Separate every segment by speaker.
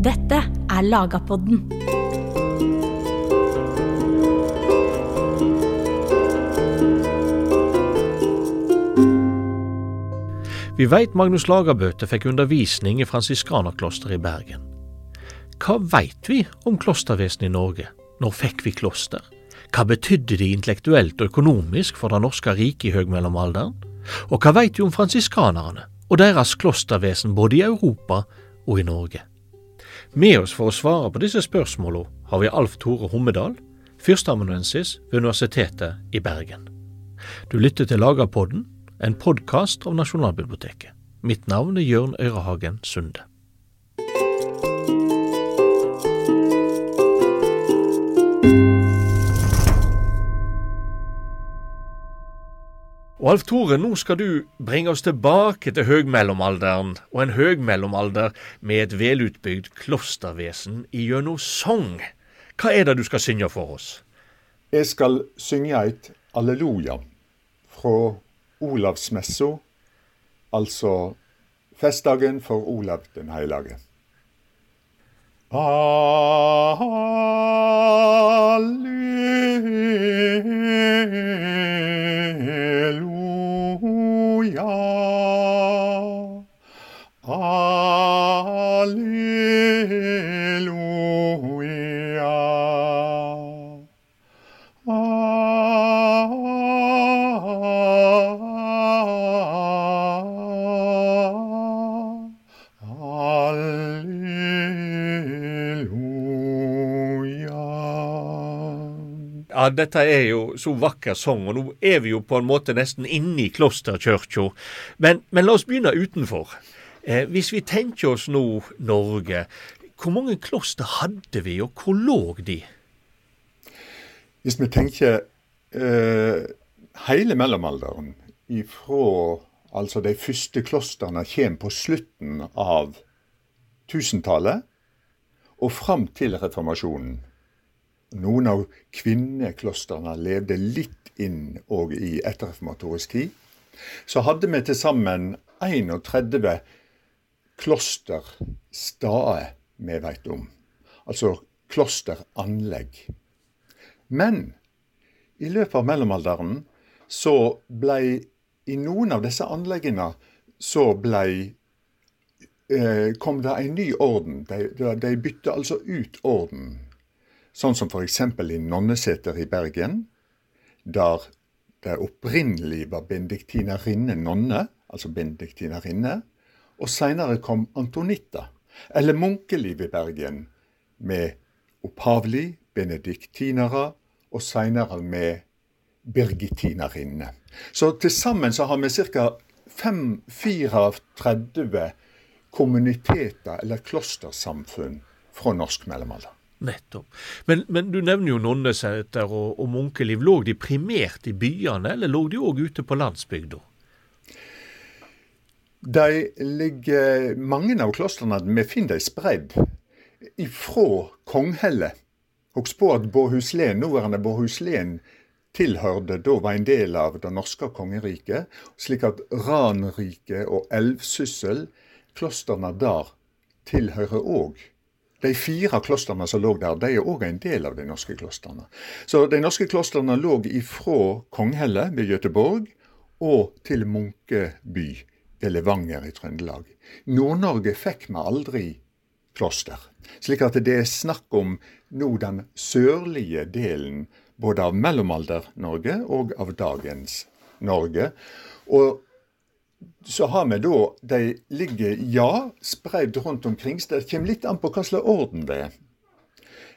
Speaker 1: Dette er Lagapodden.
Speaker 2: Vi veit Magnus Lagerbøte fikk undervisning i fransiskanerklosteret i Bergen. Hva veit vi om klostervesenet i Norge? Når fikk vi kloster? Hva betydde de intellektuelt og økonomisk for det norske riket i høgmellomalderen? Og hva veit vi om fransiskanerne og deres klostervesen både i Europa og i Norge? Med oss for å svare på disse spørsmålene har vi Alf Tore Hommedal, førsteamanuensis ved Universitetet i Bergen. Du lytter til Lagerpodden, en podkast av Nasjonalbiblioteket. Mitt navn er Jørn Øyrehagen Sunde. Og Alf Tore, nå skal du bringe oss tilbake til høgmellomalderen, og en høgmellomalder med et velutbygd klostervesen gjennom sang. Hva er det du skal synge for oss?
Speaker 3: Jeg skal synge et alleluja fra Olavsmessa, altså festdagen for Olav den heilage. Alleluia. Alleluia.
Speaker 2: Dette er jo så vakker sang, og nå er vi jo på en måte nesten inne i klosterkirka. Men, men la oss begynne utenfor. Eh, hvis vi tenker oss nå Norge, hvor mange kloster hadde vi, og hvor lå de?
Speaker 3: Hvis vi tenker eh, hele mellomalderen, ifra altså de første klostrene kommer på slutten av tusentallet og fram til reformasjonen. Noen av kvinneklostrene levde litt inn òg i etterreformatorisk tid. Så hadde vi til sammen 31 klosterstader vi veit om. Altså klosteranlegg. Men i løpet av mellomalderen så blei i noen av disse anleggene så blei eh, kom det en ny orden. De, de, bytta altså ut orden. Sånn som f.eks. i Nonneseter i Bergen, der det opprinnelig var benediktinerinne nonne, altså benediktinerinne, og seinere kom Antonitta. Eller munkeliv i Bergen, med opphavlig benediktinere, og seinere med birgittinerinne. Så til sammen så har vi ca. 34 kommuniteter, eller klostersamfunn, fra norsk mellomalder.
Speaker 2: Nettopp. Men, men du nevner jo Nonneseter og, og munkeliv. Lå de primært i byene, eller lå de òg ute på landsbygda?
Speaker 3: De ligger, mange av klostrene vi finner de spredd ifra Konghelle. Husk på at Båhuslen, nåværende Båhuslen tilhørte da var en del av det norske kongeriket, slik at Ranriket og Elvsyssel, klostrene der, tilhører òg. De fire klostrene som lå der, de er òg en del av de norske klostrene. Så de norske klostrene lå ifra Konghelle ved Göteborg og til Munkeby ved Levanger i Trøndelag. Nord-Norge fikk vi aldri kloster. Slik at det er snakk om nå den sørlige delen både av mellomalder-Norge og av dagens Norge. Og så har vi da De ligger, ja, spredd rundt omkring. Så det kommer litt an på hva slags orden det er.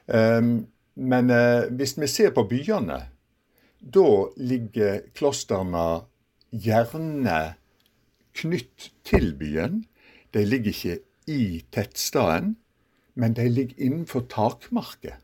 Speaker 3: Um, men uh, hvis vi ser på byene, da ligger klostrene gjerne knytt til byen. De ligger ikke i tettstaden, men de ligger innenfor takmarket.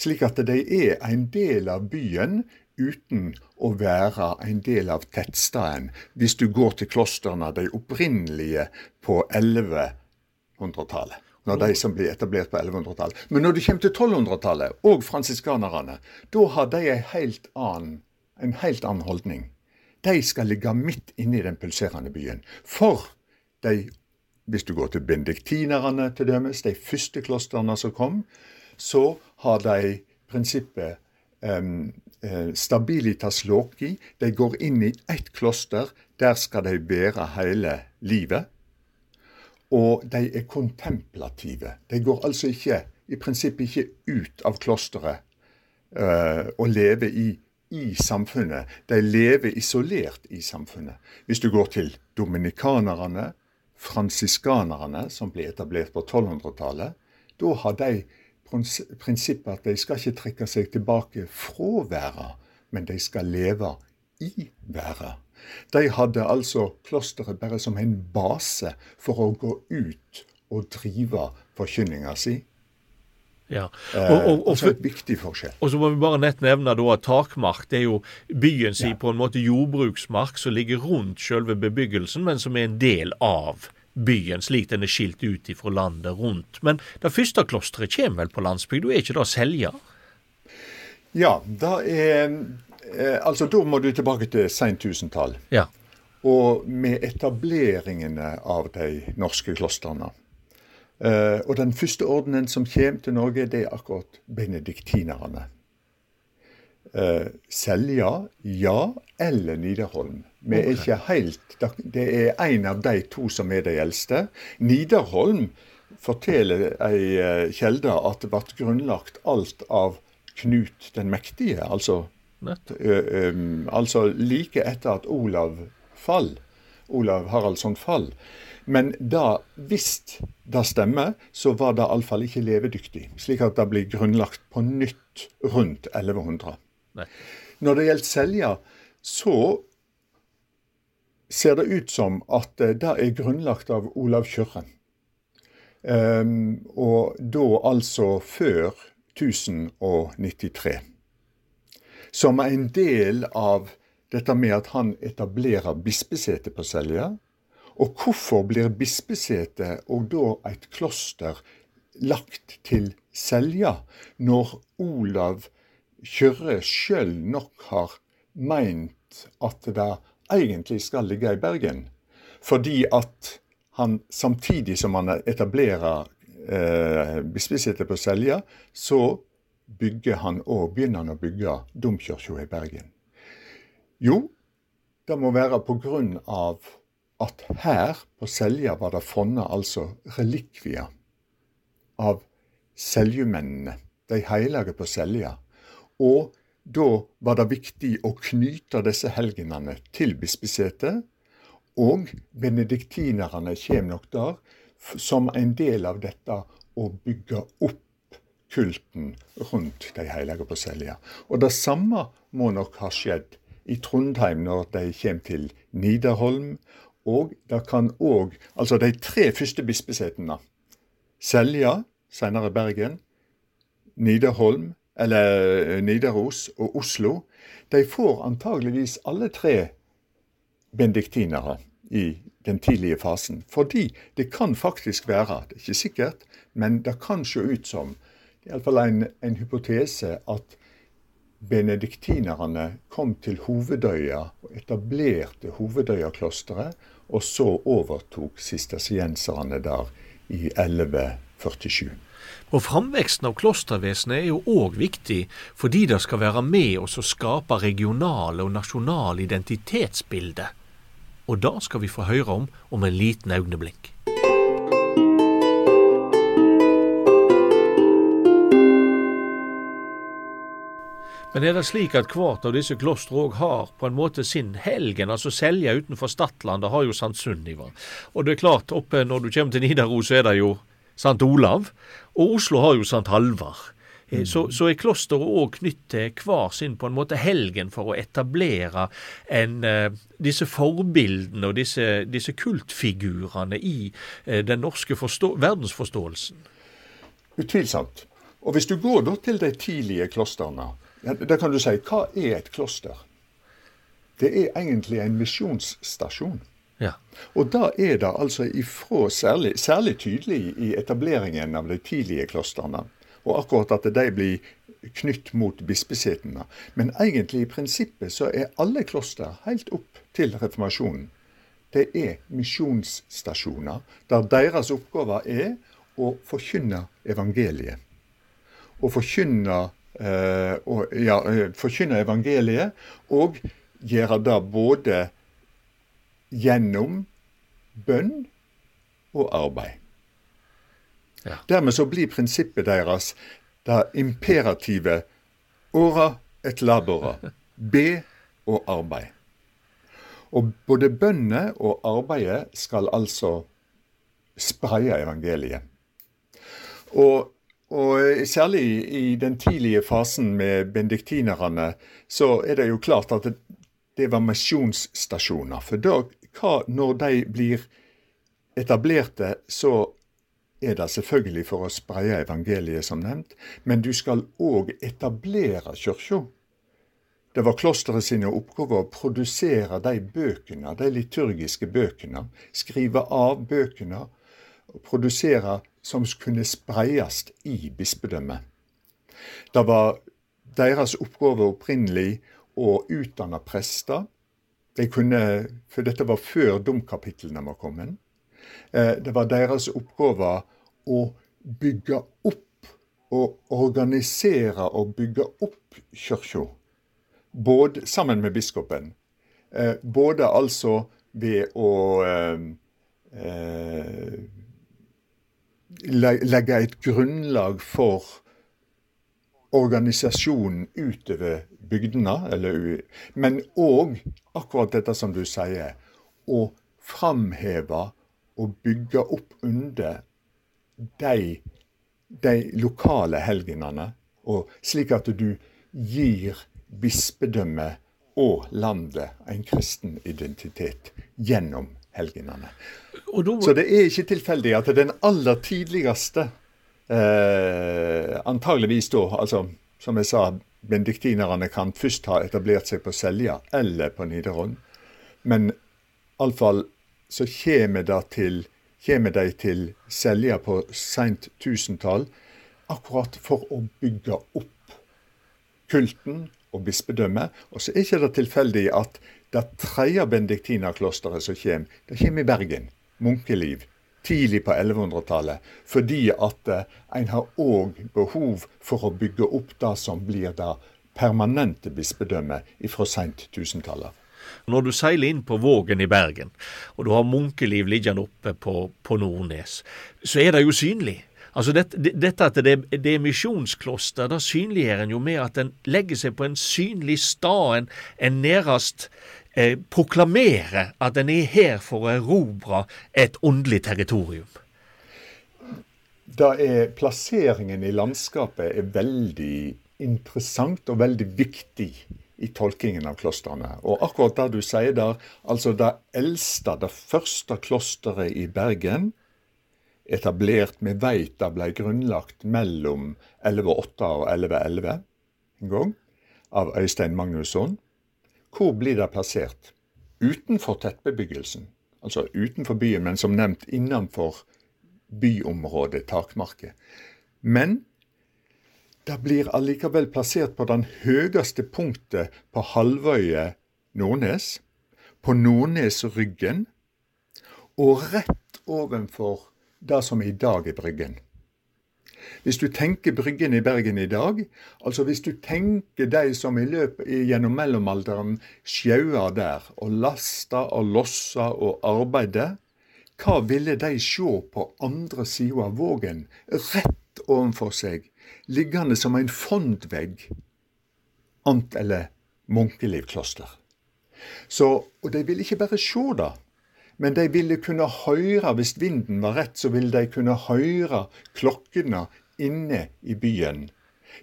Speaker 3: Slik at de er en del av byen uten å være en del av tettstaden, hvis du går til klostrene, de opprinnelige på 1100-tallet. Når de som blir etablert på 1100-tallet. Men når du kommer til 1200-tallet, og fransiskanerne, da har de en helt annen, en helt annen holdning. De skal ligge midt inne i den pulserende byen. For de hvis du går til benediktinerne til dømes, de første klostrene som kom, så har de prinsippet um, stabilitas loki. De går inn i ett kloster. Der skal de bære hele livet. Og de er kontemplative. De går altså ikke, i prinsippet ikke ut av klosteret uh, og lever i, i samfunnet. De lever isolert i samfunnet. Hvis du går til dominikanerne, fransiskanerne, som ble etablert på 1200-tallet, da har de prinsippet at de skal ikke trekke seg tilbake fra verden, men de skal leve i verden. De hadde altså klosteret bare som en base for å gå ut og drive forkynninga si.
Speaker 2: Ja.
Speaker 3: Og, og, og, altså et viktig forskjell.
Speaker 2: Og så må vi bare nett nevne da at takmark det er jo byen si ja. på en måte jordbruksmark som ligger rundt selve bebyggelsen, men som er en del av byen, slik den er skilt ut ifra landet rundt. Men det første klosteret kommer vel på landsbygda, er ikke det Selja?
Speaker 3: Ja, da er eh, Altså, da må du tilbake til seint tusentall.
Speaker 2: Ja.
Speaker 3: Og med etableringene av de norske klostrene. Uh, og den første ordenen som kommer til Norge, det er akkurat benediktinerne. Uh, Selja, ja, eller Nidarholm. Vi er ikke helt Det er en av de to som er de eldste. Nidarholm forteller ei eh, kjelde at det ble grunnlagt alt av Knut den mektige. Altså, um, altså like etter at Olav fall. Olav Haraldsson fall. Men da, hvis det stemmer, så var det iallfall ikke levedyktig. Slik at det blir grunnlagt på nytt rundt 1100. Nei. Når det gjelder Selja, så ser det ut som at eh, det er grunnlagt av Olav Kjørre. Um, og da altså før 1093. Som er en del av dette med at han etablerer bispesetet på Selja. Og hvorfor blir bispesetet og da et kloster lagt til Selja, når Olav Kjørre sjøl nok har meint at det egentlig skal ligge i Bergen. Fordi at han samtidig som han etablerer eh, bispesetet på Selja, så bygger han og begynner han å bygge domkirka i Bergen. Jo, det må være av at her på Selja var det funnet altså relikvier av seljumennene, de hellige på Selja. Og da var det viktig å knyte disse helgenene til bispesetet, og benediktinerne kommer nok der som en del av dette å bygge opp kulten rundt de hellige på Selja. Og det samme må nok ha skjedd i Trondheim når de kommer til Nidarholm. Og det kan òg Altså de tre første bispesetene. Selja, senere Bergen. Nidarholm, eller eh, Nidaros og Oslo, de får antageligvis alle tre benediktinere i den tidlige fasen. Fordi det kan faktisk være, det er ikke sikkert, men det kan se ut som, iallfall en, en hypotese, at benediktinerne kom til Hovedøya og etablerte Hovedøya-klosteret, og så overtok sistersienserne der i 1147.
Speaker 2: Og Framveksten av klostervesenet er jo òg viktig fordi det skal være med oss å skape regionale og nasjonale identitetsbilder. Og det skal vi få høre om om en liten øyeblikk. Men er det slik at hvert av disse klostrene òg har på en måte sin helgen? Altså Selja utenfor Stadlandet har jo Sankt Sunniva. Og det er klart, oppe når du kommer til Nidaros, så er det jo St. Olav, og Oslo har jo St. Halvard. Eh, mm. Så, så, er klosteret òg knytt til hver sin på en måte helgen for å etablere en, uh, disse forbildene og disse, disse kultfigurene i uh, den norske verdensforståelsen.
Speaker 3: Utvilsomt. Og hvis du går da til de tidlige klostrene, da kan du si hva er et kloster? Det er egentlig en misjonsstasjon.
Speaker 2: Ja.
Speaker 3: Og da er det altså ifra særlig, særlig tydelig i etableringen av de tidlige klostrene. Og akkurat at de blir knytt mot bispesetene. Men egentlig i prinsippet så er alle kloster helt opp til reformasjonen det er misjonsstasjoner der deres oppgave er å forkynne evangeliet. Å forkynne, eh, og, ja, eh, forkynne evangeliet og gjøre det både gjennom bønn og arbeid. Ja. Dermed så blir prinsippet deres det imperative ora et labora. Be og arbeid. Og både bønnene og arbeidet skal altså spreie evangeliet. Og, og, særlig i den tidlige fasen med benediktinerne, så er det jo klart at det, det var misjonsstasjoner. For da, hva, når de blir etablerte, så er det selvfølgelig for å spreie evangeliet, som nevnt, men du skal òg etablere kirka. Det var klosteret sine oppgaver å produsere de bøkene, de liturgiske bøkene, skrive av bøkene, og produsere som kunne spreies i bispedømmet. Det var deres oppgave opprinnelig å utdanne prester. De kunne, for dette var før domkapitlene var kommet. Eh, det var deres oppgave å bygge opp og organisere og bygge opp kirka. Sammen med biskopen. Eh, både altså ved å eh, legge et grunnlag for organisasjonen utover bygdene, eller, men òg akkurat dette som du sier, å framheve og bygge opp under de, de lokale helgenene, slik at du gir bispedømmet og landet en kristen identitet gjennom helgenene. Så det er ikke tilfeldig at den aller tidligste, eh, antageligvis da, altså som jeg sa, benediktinerne kan først ha etablert seg på Selja eller på Nidaron. men iallfall så kommer de til kommer de til Selja på seint tusentall, akkurat for å bygge opp kulten og bispedømmet. Og så er ikke det tilfeldig at det tredje benediktinerklosteret som kommer, det kommer i Bergen. Munkeliv. Tidlig på 1100-tallet. Fordi at eh, en har òg behov for å bygge opp det som blir det permanente bispedømmet fra seint tusentallet.
Speaker 2: Når du seiler inn på Vågen i Bergen, og du har munkeliv liggende oppe på, på Nordnes, så er det jo synlig. Altså Dette, dette at det, det er misjonskloster, da synliggjør en jo med at en legger seg på en synlig stad, en, en nærmest eh, proklamerer at en er her for å erobre et åndelig territorium.
Speaker 3: Da er plasseringen i landskapet er veldig interessant og veldig viktig i tolkingen av klostrene. Og akkurat det du sier der, altså det eldste, det første klosteret i Bergen, etablert, vi veit det ble grunnlagt mellom 1108 og 1111 en gang, av Øystein Magnusson. Hvor blir det plassert? Utenfor tettbebyggelsen, altså utenfor byen, men som nevnt innenfor byområdet, takmarket. Men det blir allikevel plassert på den høyeste punktet på halvøyet Nordnes, på Nordnesryggen, og rett ovenfor det som i dag er Bryggen. Hvis du tenker Bryggen i Bergen i dag, altså hvis du tenker de som i løpet gjennom mellomalderen sjauer der og lasta og lossa og arbeider, hva ville de se på andre sida av Vågen, rett ovenfor seg, liggende som en fondvegg, annet eller Munkeliv kloster. Så, og de vil ikke bare se det, men de ville kunne høre, hvis vinden var rett, så ville de kunne høre klokkene inne i byen.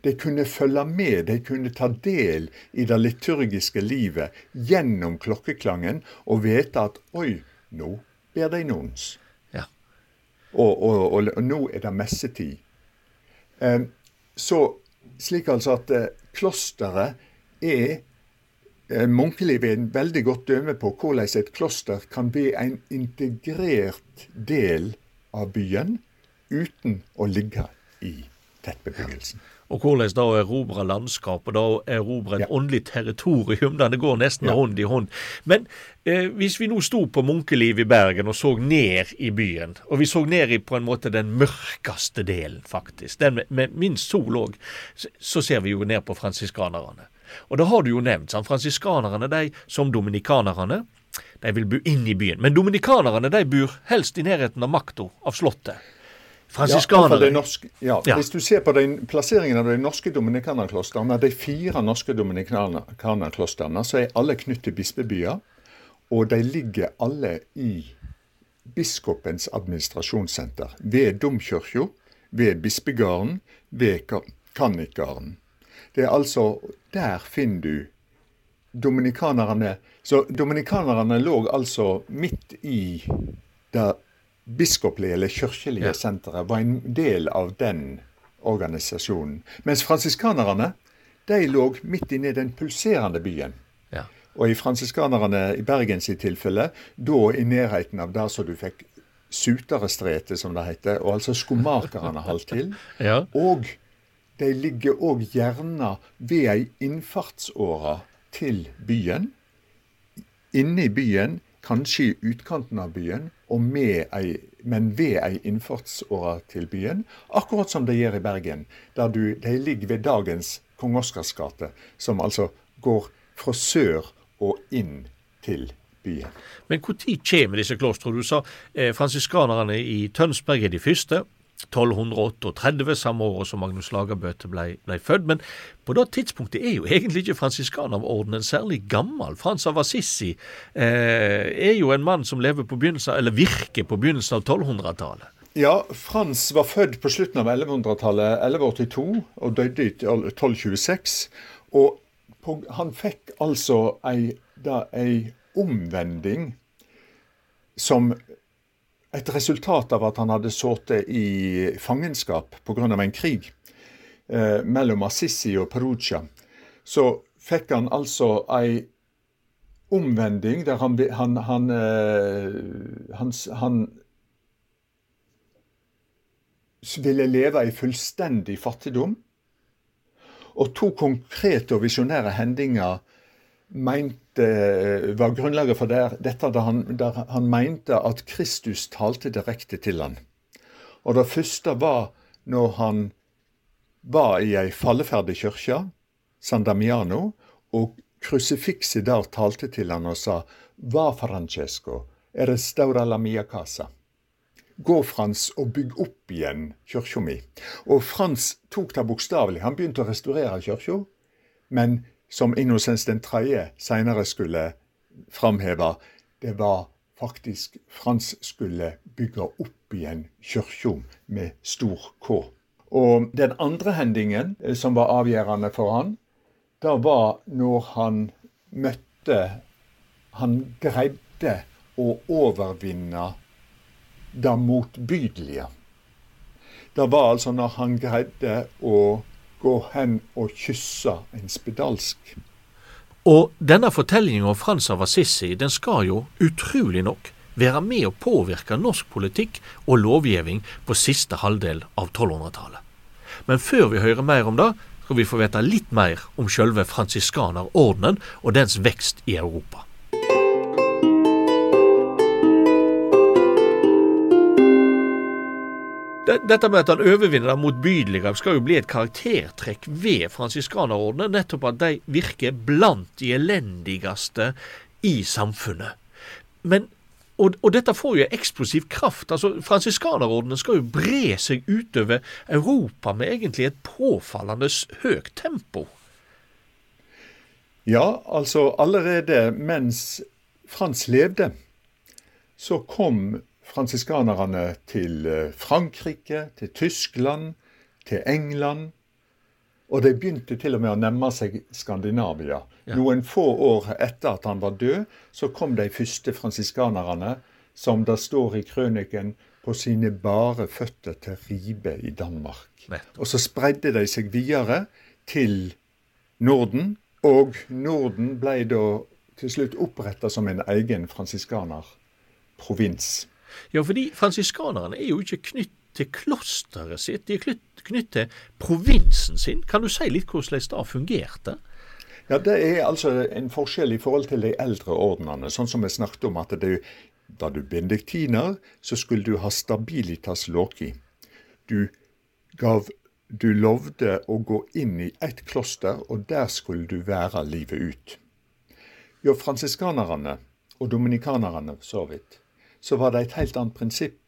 Speaker 3: De kunne følge med, de kunne ta del i det liturgiske livet gjennom klokkeklangen og vite at oi, nå ber de nons. Ja. Og, og, og, og, nå er det messetid. Eh, så slik altså at eh, klosteret er eh, Munkelivet er en veldig godt døme på hvordan et kloster kan bli en integrert del av byen uten å ligge i tettbebyggelsen.
Speaker 2: Og hvordan da å erobre landskap, og da å erobre et
Speaker 3: Ja.
Speaker 2: åndelig territorium. der Det går nesten
Speaker 3: Ja.
Speaker 2: hånd i hånd. Men eh, hvis vi nå sto på Munkeliv i Bergen og så ned i byen, og vi så ned i på en måte den mørkeste delen, faktisk, den med, med minst sol òg, så, så ser vi jo ned på fransiskanerne. Og da har du jo nevnt, sant, fransiskanerne, de som dominikanerne, de vil bo inn i byen. Men dominikanerne de bor helst i nærheten av makta, av slottet.
Speaker 3: Ja,
Speaker 2: Fransiskanere
Speaker 3: det norske- ja,
Speaker 2: Ja.
Speaker 3: Hvis du ser på den, plasseringen av de norske dominikanerklostrene, de fire norske dominikanerklostrene, så er alle knyttet til bispebyer. Og de ligger alle i biskopens administrasjonssenter. Ved domkirka, ved bispegården, ved ka- kannikgarden. Det er altså Der finner du dominikanerne Så dominikanerne lå altså midt i det biskoplige eller kirkelige
Speaker 2: Ja.
Speaker 3: senteret, var en del av den organisasjonen. Mens fransiskanerne de lå midt inne i den pulserende byen.
Speaker 2: ja.
Speaker 3: Og i fransiskanerne i Bergens i tilfelle, da i nærheten av der så du fikk Suterestretet, som det heter, og altså skomakerne holdt til.
Speaker 2: Ja.
Speaker 3: Og de ligger òg gjerne ved ei innfartsåre til byen. Inne i byen, kanskje i utkanten av byen, ei, men ved ei innfartsåre til byen. Akkurat som de gjør i Bergen, der du, de ligger ved dagens Kong Oscars gate, som altså går fra sør og inn til byen.
Speaker 2: Men når kommer disse klostrene? Du sa eh, fransiskanerne i Tønsberg er de første. 1238, samme året som Magnus Lagerbøte ble, ble født. Men på det tidspunktet er jo egentlig ikke fransiskanerordenen særlig gammel. Frans av Assisi eh, er jo en mann som lever på begynnelsen, eller virker på begynnelsen av 1200-tallet.
Speaker 3: Ja, Frans var født på slutten av 1100-tallet, 1182, og døde i 1226. Og på, han fikk altså ei, da, ei omvending som et resultat av at han hadde sittet i fangenskap pga. en krig eh, mellom Assisi og Perugia. Så fikk han altså ei omvending der han, han, han, eh, han, ville leve i fullstendig fattigdom. Og to konkrete og visjonære hendinger mente, var grunnlaget for det, dette da han, der han mente at Kristus talte direkte til han. Og det første var når han var i ei falleferdig kirke, San Damiano, og krusifikset der talte til han og sa Va Francesco, restaura la mia casa. Gå, Frans, og bygg opp igjen kirka mi. Og Frans tok det bokstavelig. Han begynte å restaurere kirka, men som Innocens den tredje senere skulle framheve, det var faktisk Frans skulle bygge opp igjen kirka med stor K. Og den andre hendingen eh, som var avgjørende for han, det var når han møtte Han greide å overvinne det motbydelige. Det var altså når han greide å gå hen og kysse en spedalsk.
Speaker 2: Og denne fortellingen om Frans av Assisi den skal jo, utrolig nok, være med å påvirke norsk politikk og lovgivning på siste halvdel av 1200-tallet. Men før vi hører mer om det, skal vi få vite litt mer om sjølve fransiskanerordenen og dens vekst i Europa. Dette med at han overvinner det motbydelige skal jo bli et karaktertrekk ved fransiskanerordenen, nettopp at de virker blant de elendigste i samfunnet. Men, og, og dette får jo eksplosiv kraft. altså Fransiskanerordenen skal jo bre seg utover Europa med egentlig et påfallende høyt tempo.
Speaker 3: Ja, altså allerede mens Frans levde, så kom fransiskanerne til eh, Frankrike, til Tyskland, til England. Og de begynte til og med å nærme seg Skandinavia. Noen få år etter at han var død, så kom de første fransiskanerne, som det står i krøniken, på sine bare føtter til Ribe i Danmark.
Speaker 2: Nettopp.
Speaker 3: Og så spredde de seg videre til Norden, og Norden ble da til slutt oppretta som en egen fransiskanerprovins.
Speaker 2: Ja, fordi fransiskanerne er jo ikke knytt til klosteret sitt, de er knytt til provinsen sin. Kan du si litt hvordan det fungerte?
Speaker 3: Ja, Det er altså en forskjell i forhold til de eldre ordnene. Sånn som vi snakket om at det, da du benediktiner, så skulle du ha stabilitas loki. Du gav du lovde å gå inn i ett kloster, og der skulle du være livet ut. Jo, fransiskanerne og dominikanerne, så vidt, så var det et helt annet prinsipp.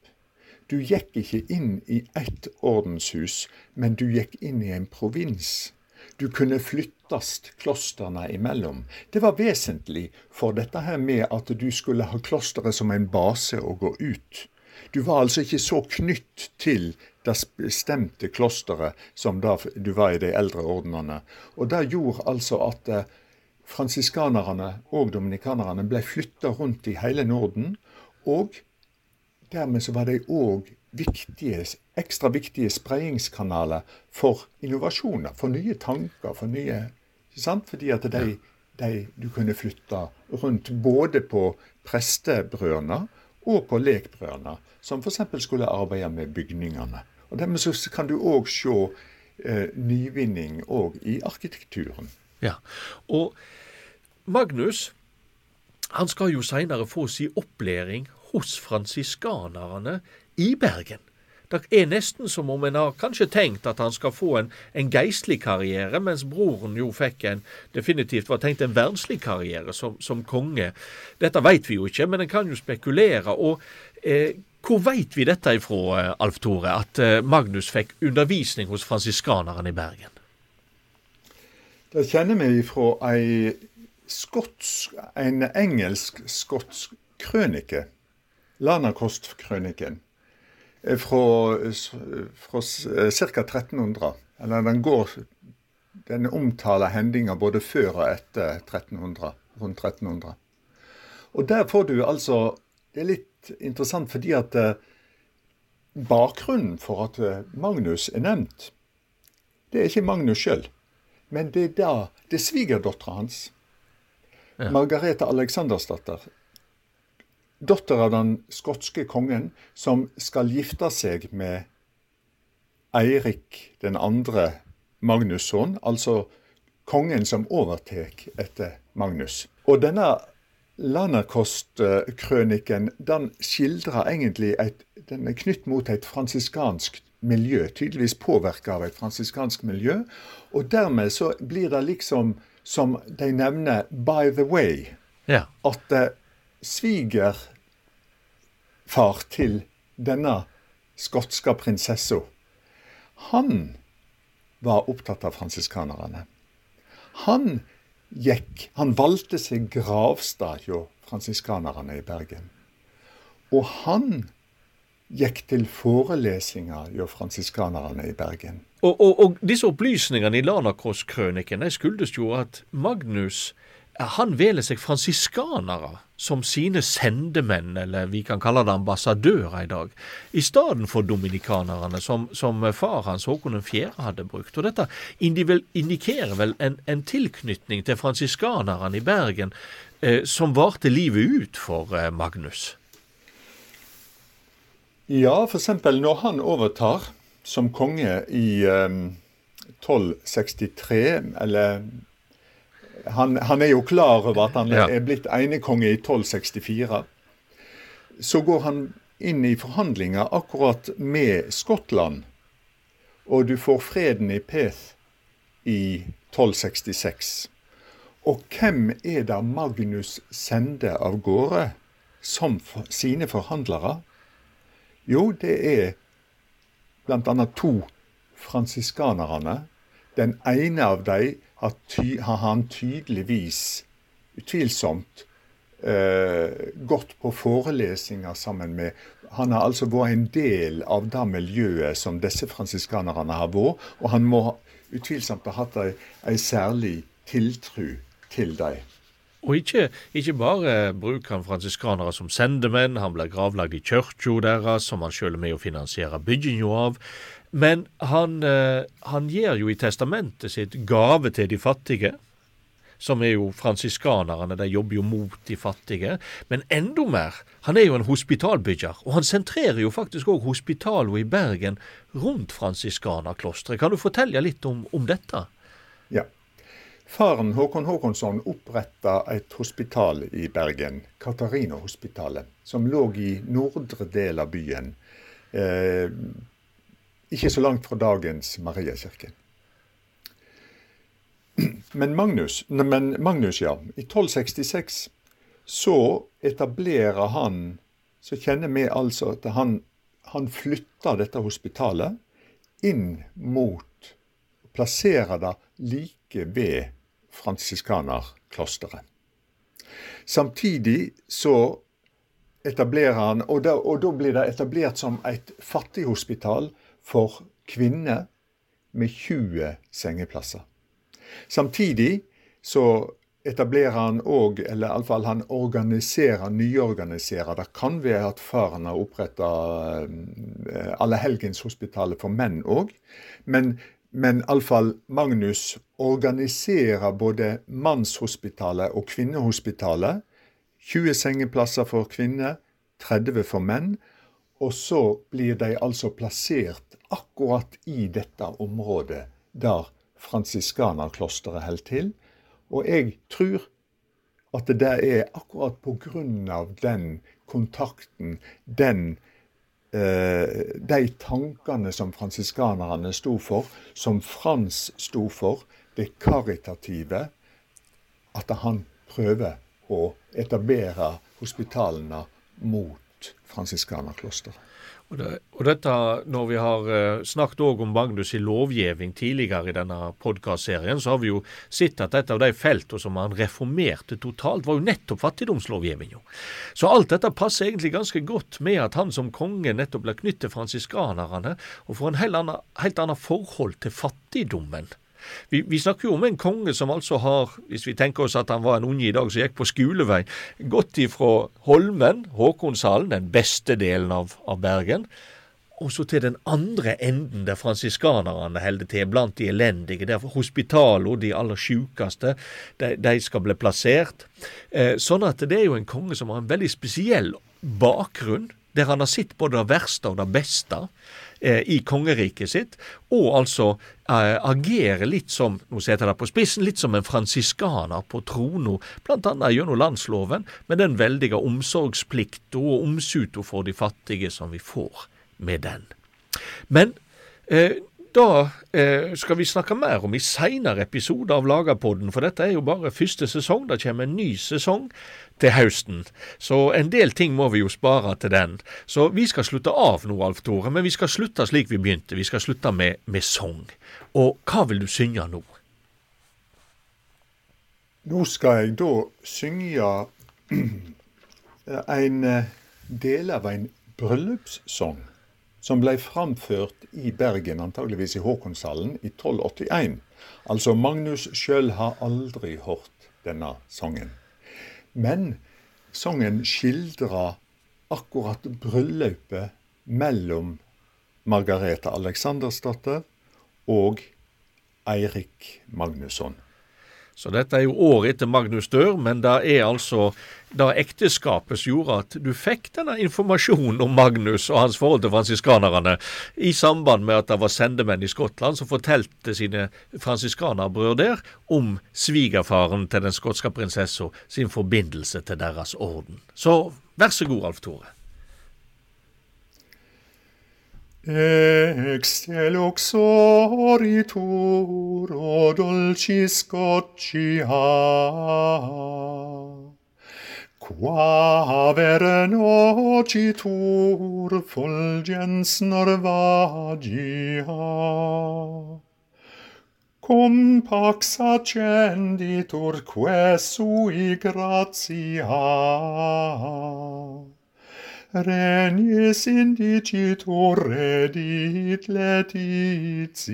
Speaker 3: Du gikk ikke inn i ett ordenshus, men du gikk inn i en provins. Du kunne flyttes klostrene imellom. Det var vesentlig for dette her med at du skulle ha klosteret som en base å gå ut. Du var altså ikke så knytt til det bestemte klosteret som da du var i de eldre ordenene. Og det gjorde altså at eh, fransiskanerne og dominikanerne ble flytta rundt i hele Norden. Og dermed så var de òg ekstra viktige spredningskanaler for innovasjoner, for nye tanker, for nye ikke sant? Fordi at de, de, du kunne flytte rundt både på prestebrødene og på lekbrødene, som f.eks. skulle arbeide med bygningene. Og Dermed så kan du òg se eh, nyvinning òg i arkitekturen.
Speaker 2: Ja, og Magnus han skal jo seinere få si opplæring hos fransiskanerne i Bergen. Det er nesten som om en har kanskje tenkt at han skal få en, en geistlig karriere, mens broren jo fikk en definitivt var tenkt en verdslig karriere som, som konge. Dette veit vi jo ikke, men en kan jo spekulere. Og eh, hvor veit vi dette ifra, eh, Alf Tore, at eh, Magnus fikk undervisning hos fransiskanerne i Bergen?
Speaker 3: Det kjenner vi ifra ei skotsk, en engelsk-skotsk krønike, Lanakost-krøniken, eh, fra, fra ca. 1300. Eller den går Den omtaler hendinger både før og etter 1300, rundt 1300. Og der får du altså Det er litt interessant fordi at bakgrunnen for at Magnus er nevnt, det er ikke Magnus sjøl. Men det er da det er svigerdattera hans ja. Margarete Aleksandersdatter. Datter av den skotske kongen, som skal gifte seg med Eirik den andre Magnusson, altså kongen som overtar etter Magnus. Og denne Landerkost-krøniken den skildrer egentlig et, Den er knytt mot et fransiskansk miljø, tydeligvis påvirka av et fransiskansk miljø. Og dermed så blir det liksom som de nevner 'by the way'.
Speaker 2: Ja.
Speaker 3: At uh, svigerfar til denne skotske prinsessa, han var opptatt av fransiskanerne. Han gikk Han valgte seg gravstad hjå fransiskanerne i Bergen. Og han gikk til forelesninger hjå fransiskanerne i Bergen.
Speaker 2: Og, og, og, disse opplysningene i Lanakross-krøniken skyldes jo at Magnus han veler seg fransiskanere som sine sendemenn, eller vi kan kalle det ambassadører i dag, i stedet for dominikanerne, som, som, far hans Håkon 4. hadde brukt. Og Dette indikerer vel en, en tilknytning til fransiskanerne i Bergen eh, som varte livet ut for eh, Magnus.
Speaker 3: Ja, f.eks. når han overtar som konge i ehm, 1263, eller han, han, er jo klar over at han ja. er blitt enekonge i 1264. Så går han inn i forhandlinger akkurat med Skottland, og du får freden i Peth i 1266. Og hvem er det Magnus sender av gårde som for sine forhandlere? Jo, det er bl.a. to fransiskanerne. Den ene av dem har, har han tydeligvis, utvilsomt, eh, gått på forelesninger sammen med Han har altså vært en del av det miljøet som disse fransiskanerne har vært, og han må utvilsomt ha hatt ei særlig tiltru til dem.
Speaker 2: Og ikke, ikke bare bruker han fransiskanere som sendemenn, han blir gravlagd i kirka deres, som han sjøl er med å finansiere bygginga av, men han, eh, han gir jo i testamentet sitt gave til de fattige. som er jo fransiskanerne. De jobber jo mot de fattige. Men enda mer, han er jo en hospitalbygger. Og han sentrerer jo faktisk òg hospitalet i Bergen rundt fransiskanerklosteret. Kan du fortelle litt om, om dette?
Speaker 3: Ja. Faren Håkon Håkonsson oppretta et hospital i Bergen, Katarina-hospitalet, som lå i nordre del av byen. Eh, ikke så langt fra dagens Mariakirke. Men Magnus, men Magnus, ja. I 1266 så etablerer han Så kjenner vi altså at han, han flytter dette hospitalet inn mot Plasserer det like ved fransiskanerklosteret. Samtidig så etablerer han, og da, og da blir det etablert som et fattighospital for kvinner med 20 sengeplasser. Samtidig så etablerer han òg, eller iallfall han organiserer, nyorganiserer. Det kan være at faren har oppretta eh, Allehelgenshospitalet for menn òg. Men, men iallfall Magnus organiserer både mannshospitalet og kvinnehospitalet. 20 sengeplasser for kvinner, 30 for menn. Og så blir de altså plassert akkurat i dette området der fransiskanerklosteret holder til. Og jeg tror at det er akkurat av den kontakten, den eh, de tankene som fransiskanerne sto for, som Frans sto for, det karitative, at han prøver å etablere hospitalene mot fransiskanerklosteret.
Speaker 2: Og, det, og, dette, Når vi har uh, snakket òg om Magnus' i lovgivning tidligere i denne podkastserien, så har vi jo sett at et av de feltene som han reformerte totalt, var jo nettopp fattigdomslovgivninga. Så alt dette passer egentlig ganske godt med at han som konge nettopp ble knyttet til fransiskanerne, og får en helt annet, helt annen forhold til fattigdommen vi, vi, snakker jo om en konge som altså har, hvis vi tenker oss at han var en unge i dag som gikk på skolevei, gått ifra Holmen, Håkonshallen, den beste delen av, av Bergen, og så til den andre enden, der fransiskanerne holder til, blant de elendige, der hospitalene, de aller sjukeste, de, de, skal bli plassert. Eh, sånn at det er jo en konge som har en veldig spesiell bakgrunn, der han har sett både det verste og det beste i kongeriket sitt, og altså eh, agere litt som nå setter jeg det på spissen, litt som en fransiskaner på trona, bl.a. gjennom landsloven, med den veldige omsorgsplikta og omsuta for de fattige som vi får med den. Men eh, da eh, skal vi snakke mer om i seinere episoder av Lagerpodden, for dette er jo bare første sesong. Det kommer en ny sesong til høsten. Så en del ting må vi jo spare til den. Så vi skal slutte av nå, Alf Tore, men vi skal slutte slik vi begynte. Vi skal slutte med, med sang. Og hva vil du synge nå?
Speaker 3: Nå skal jeg da synge en eh, del av en bryllupssang som ble framført i Bergen, antageligvis i Håkonshallen, i 1281. Altså, Magnus sjøl har aldri hørt denne sangen. Men sangen skildrer akkurat bryllupet mellom Margareta Aleksandersdatter og Eirik Magnusson.
Speaker 2: Så dette er jo året etter Magnus dør, men det er altså da ekteskapet gjorde at du fikk denne informasjonen om Magnus og hans forhold til fransiskanerne, i samband med at det var sendemenn i Skottland som fortalte sine fransiskanerbrødre der om svigerfaren til den skotske prinsessa sin forbindelse til deres orden. Så vær så god, Alf Tore.
Speaker 3: Exte luxoritur o dulcis goccia, qua vere nocitur fulgens norvagia. Cum pax accenditur que sui gratia, regnis indicitur redit letitia.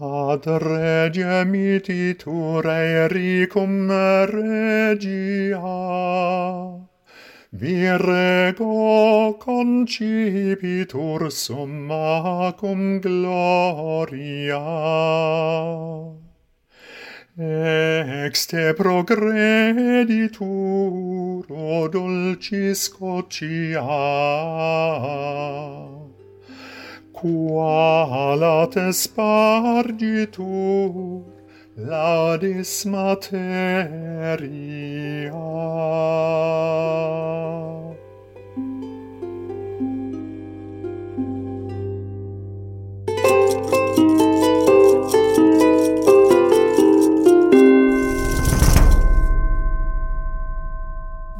Speaker 3: Ad regia mititur ericum regia, Virgo concipitur summa cum gloria. Ex te progreditur, o dulcis cocia, qualat espargitur laudis materia.
Speaker 1: Thank